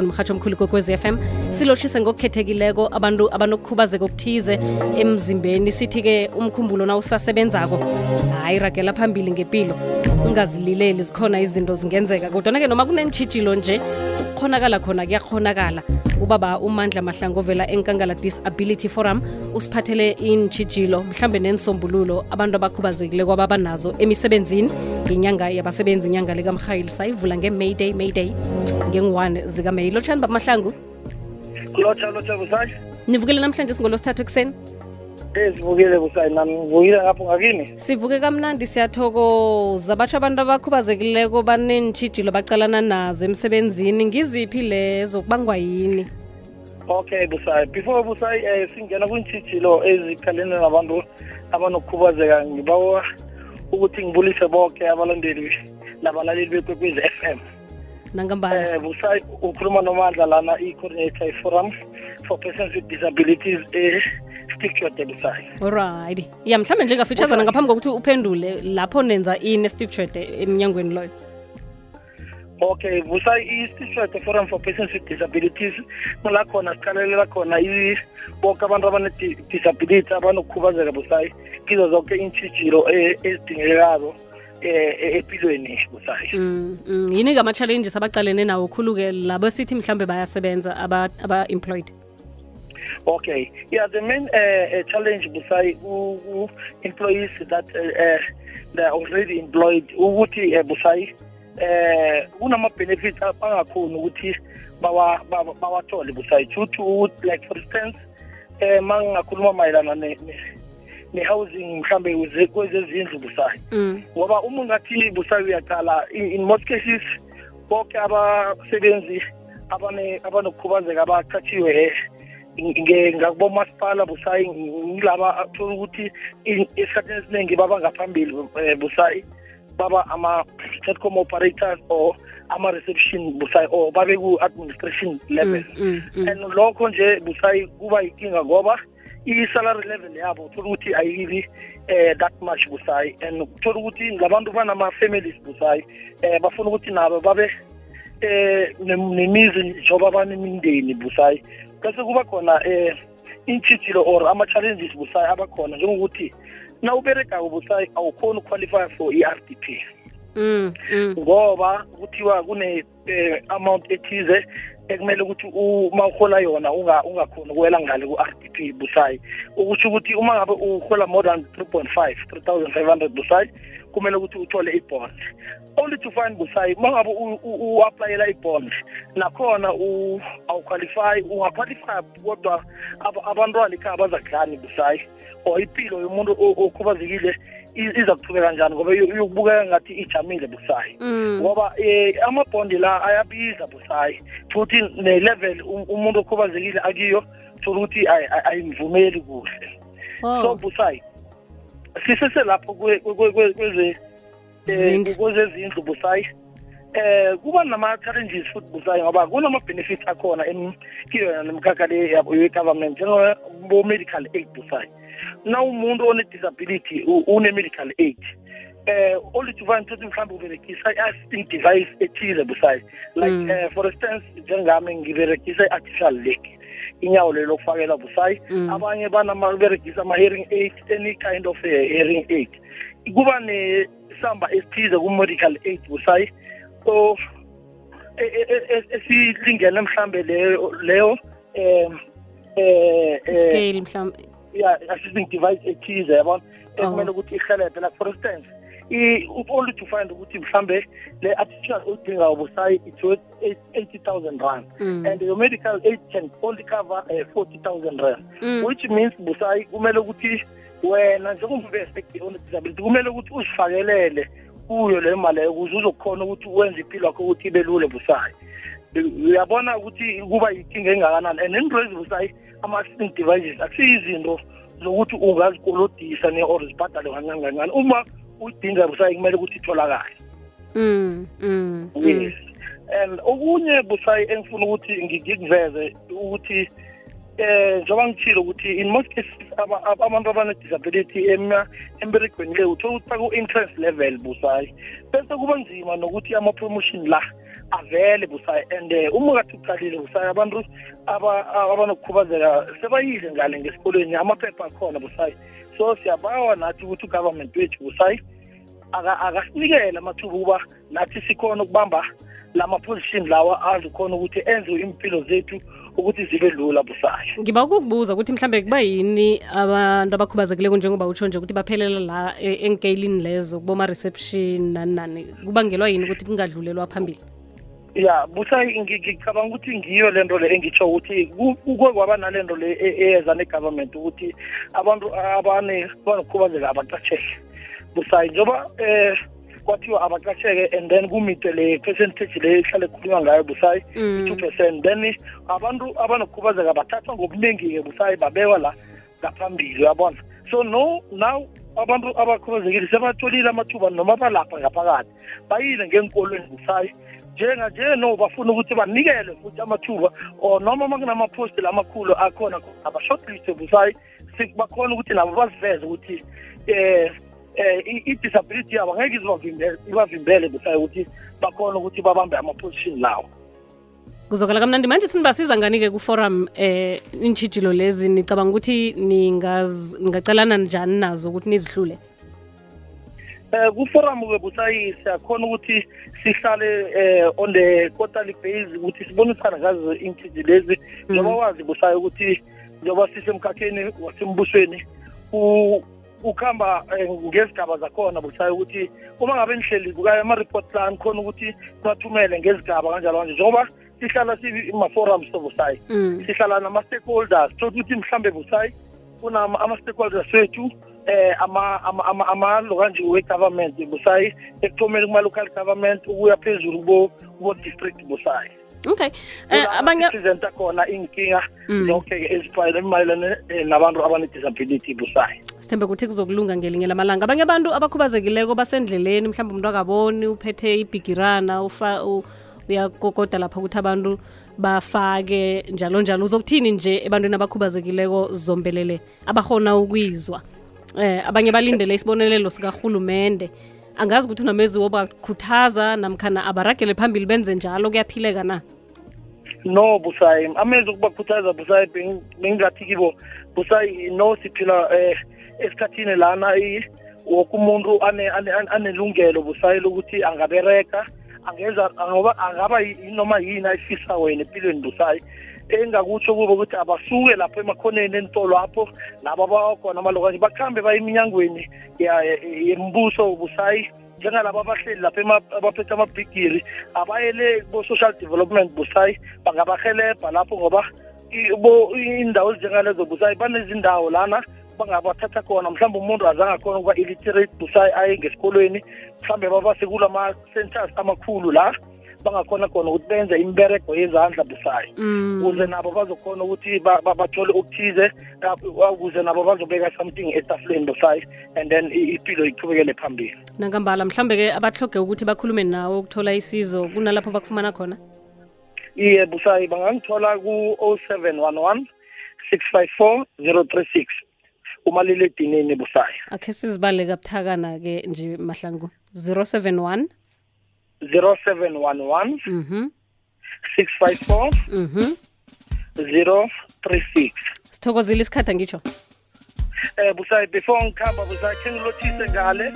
mrhatsho omkhulu kokwez fm silotshise ngokukhethekileko abantu abanokukhubazeka okuthize emzimbeni sithi ke umkhumbulo na usasebenzako hayi ragela phambili ngempilo ungazilileli zikhona izinto zingenzeka kodwana-ke noma kunenjijilo nje ukukhonakala khona kuyakhonakala ubaba umandla mahlangovela enkangala disability forum usiphathele intshijilo mhlambe nensombululo abantu abakhubazekile kwaba banazo emisebenzini ngenyanga yabasebenzi inyanga likamhayeli sayivula nge-may day may day ngengu-one zikamayi lotshani bamahlangu lotsha lotsha kusasha nivukele namhlanje singolosithathu ekuseni sivukile busayina ngivukile ngapho ngakini sivuke kamnandi siyathokoza batsho abantu abakhubazekileko baneentshijilo bacalana nazo emsebenzini ngiziphi lezo kubangwa yini okay busayi before busayi um eh, singena kwiintshijilo ezikhalene nabantu abanokukhubazeka ngibawa ukuthi ngibulise bonke abalandeli nabalaleli bekwekwez f m nangambaum eh, busayi ukhuluma nomandla lana i-coordinator forum for persons with disabilities eh, stick to your ya mhlawumbe nje ngafitshazana ngaphambi kokuthi uphendule lapho nenza ini steve chede emnyangweni loyo okay vusa i-institute forum for persons with disabilities la khona sikhalelela khona boke abantu abane-disability abanokukhubazeka busayi kizo zonke iintshijilo e, ezidingekayo e, e, empilweni busayi mm, mm. yini-ke ama-challenges abacalene nawo khulu-ke labo sithi mhlambe bayasebenza aba-employed Okay. Yeah, the main uh, uh challenge beside uh, employees that uh, uh they are already employed ukuthi uh, busay eh kunama benefits abangakhona ukuthi bawa bawathole busay due to like for instance eh uh, mangingakhuluma mayelana ne ne-housing mhlambe kwezezindlu busayi mm. ngoba uma ungathi busayi uyaqala in most cases bonke abasebenzi abane abanokukhubazeka abaqhathiwe ngakubomasipala busayi ngilaba athola ukuthi esikhathini esiningi babangaphambili eh, busayi baba ama-telecom operators or ama-reception busayi or babe ku-administration level mm, mm, mm. and lokho nje busayi kuba yinkinga ngoba i-salary level yabo uthola ukuthi ayibi eh that much busayi and uthola ukuthi ngabantu banama-families busayi eh bafuna ukuthi nabo babe eh nemizi njengoba banemindeni busayi bese kuba khona eh intshitshilo or ama-challenges busayi abakhona njengokuthi na uberegako busayi awukhoni ukuqualify for i-r d p mm, mm. ngoba kuthiwa kune-amount eh, ethize ekumele ukuthi uma uhola yona ungakhoni ukuwela ngale ku-r d p busayi ukusho ukuthi uma ngabe uhola more than three point five three thousand five hundred busayi kumele ukuthi uthole i-bond only to find busayi uma ngabe u-aplayela i-bond nakhona awuqualify ungaqualify kodwa abantwana ikhaya bazakudlani busayi or ipilo yomuntu okhubazekile iza kuchubeka njani ngoba yokubukeka ngathi ijamile busayi mm. ngoba um eh, amabhondi la ayabiza busayi futhi ne-level um-, umuntu okhubazekile akiyo thola ukuthi ayimvumeli kuhle so busayi oh. siseselapho kweze eh, kwezezindlu busayi eh kuba nama-challenges futhi busayi ngoba kunama-benefits akhona kiyo yona nemkhakha le ye-government njengobo-medical aid busayi na umuntu one-disability une-medical aid eh olithi uvane ukuthi mhlawumbe uberegisa i-assisting device ethile busayi like mm. uh, for instance njengami ngiberegisa i-artificial lake inyawo lelo kufakela busayi mm. abanye banamaberegisa ama-hearing aid any kind of eh, hearing aid kuba nesamba esithize ku-medical aid busayi so e, e, e, esilingene mhlambe leyo leyo um scale mhlambe ya assisting device ethize yabona oh. ekumele ukuthi ihelebhe like for instance only to find ukuthi mhlambe le artificial odingayo busayi it's worth 80000 rand mm. and your medical aid can only cover uh, eh, 40000 rand mm. which means busayi kumele ukuthi wena njengomvesti disability kumele ukuthi uzifakelele kuyo le mali leyo ukuze uzokhona ukuthi wenze impilo yakho ukuthi ibe lule busayi uyabona ukuthi kuba yinkinga engakanani and indwezi busayi ama-devices akusiyizinto zokuthi ungazikolodisa ne-or zibhadale kancane kancane uma uyidinga busayi kumele ukuthi itholakale mm, mm mm yes and okunye busayi engifuna ukuthi ngikuveze ukuthi eh njengoba ngithile ukuthi in most cases abantu abane-disability emberegweni le uthole ukuthi baku-interest level busayi bese kuba nzima nokuthi ama-promotion la avele busayi and eh, umukade uqalile busayi abantu abanokukhubazeka sebayidle ngale ngesikolweni amaphepha akhona busayi so siyabawa nathi ukuthi ugovernment wethu busayi akasinikele amathuba ukuba nathi sikhona ukubamba la ma-position lawa azikhona ukuthi enziwe impilo zethu ukuthi zibe lula busayo ngiba ukukubuza ukuthi mhlambe kuba yini abantu abakhubazekileko njengoba utsho nje ukuthi baphelela la e- enkeyilini lezo kuboma-reception nani nani kubangelwa yini ukuthi kungadlulelwa phambili ya busayi ngicabanga ukuthi ngiyo le nto le engitsho ukuthi kuke kwaba nale nto le e- eyeza negovernment ukuthi abantu abane banokukhubazeka abacatshele busayi njengoba eh kwathiwa abaqasheke and then kumite le percentage le ihlale ekhulunywa ngayo busayi i-two mm. percent then abantu abanokukhubazeka bathathwa ngokuningi-ke busayi babekwa la ngaphambili uyabona so no now abantu abakhubazekile sebatholile amathuba noma balapha ngaphakathi bayile ngenkolweni busayi njenganje no bafuna ukuthi banikele futhi amathuba or noma uma kunamaphosti la makhulu akhona abashortlist busayi bakhona ukuthi nabo baziveze ukuthi um eh i-disability yabo ngeke ibavimbele besayo ukuthi bakhona ukuthi babambe ama-position lawo kuzokala kamnandi manje sinibasiza ngani-ke kuforum eh intshijilo lezi nicabanga ukuthi ningacelana njani nazo ukuthi nizihlule eh kuforum ke busayi siyakhona ukuthi sihlale eh on the quarterly base ukuthi sibonisane ngazo intshiji lezi mm. njengoba wazi busayi ukuthi njengoba sisemkhakheni wasembusweni ukuhamba eh, ngezigaba zakhona busayo ukuthi uma ngabe nihleli kukayo ama-report la nikhona ukuthi bathumele ngezigaba kanjalo kanje njengoba sihlala sima-forums sobusayi mm. sihlala nama-stakeholders thokuthi ukuthi mhlambe busayi kunama-stakeholders wethu um amalo kanje we-government busayi ekuthomeni kuma-local government ukuya phezulu kubo-district busayi okay eh, abangasizenza khona inkinga mm. zonke-ke ezimayelane eh, nabantu abane-disability busayo sithembe ukuthi kuzokulunga ngelinye lamalanga abanye abantu abakhubazekileko basendleleni mhlawumbe umuntu akaboni uphethe ibhigirana uyakokoda lapha ukuthi abantu bafake njalo njalo uzokuthini nje ebantwini abakhubazekileko zombelele abahona ukwizwa eh abanye balindele isibonelelo sikarhulumende angazi ukuthi unamezi wobakhuthaza namkhana abaragele phambili benze njalo kuyaphileka na no busayi amezi ukubakhuthaza busayi bengingathi kibo busayi no siphila eh esikhathini lana woke umuntu anelungelo busayi lokuthi angabereka angenza angaba yini yini ayifisa wena empilweni busayi engakutsho kube ukuthi abasuke lapho emakhoneni entolo apho laba bawakhona amalokazi bakhambe baye eminyangweni yembuso busayi njengalabo abahleli lapho abaphethe amabhigiri abayele bo-social development busayi bangabahelebha lapho ngoba indawo ezinjengalezo busayi banezindawo lana bangabathatha khona mhlawumbe umuntu azange khona ukuba illiterate busayi aye ngesikolweni mhlawumbe baba kula ma-centers amakhulu la bangakhona khona ukuthi benze imbereko yezandla busayo mm. ukuze nabo bazokhona ukuthi bathole ukuthize ukuze nabo bazobeka something estafuleni busayo and then impilo iqhubekele phambili nangambala mhlawumbe ke abahloge ukuthi bakhulume nawe ukuthola isizo kunalapho bakufumana khona iye busayi bangangithola ku o seven one one six five four zero three six umaliledinini busayi akhe sizibale kabuthakana-ke nje mahlangu zero seven one 0711 mhm. 654 mhm. 036 sithokozile isikhatha ngitsho eh busayi before ngikhamba busayi khe ngilothise ngale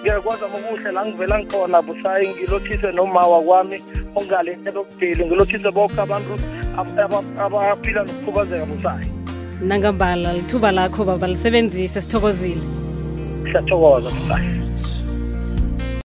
ngiyakwazama ukuhle la ngivela ngikhona busayi ngilothise nomawa kwami ongale elokudeli ngilothise bonke abantu abaphila nokukhubazeka busayi nangambala lithuba lakho baba lisebenzise sithokozile siyathokoza busayi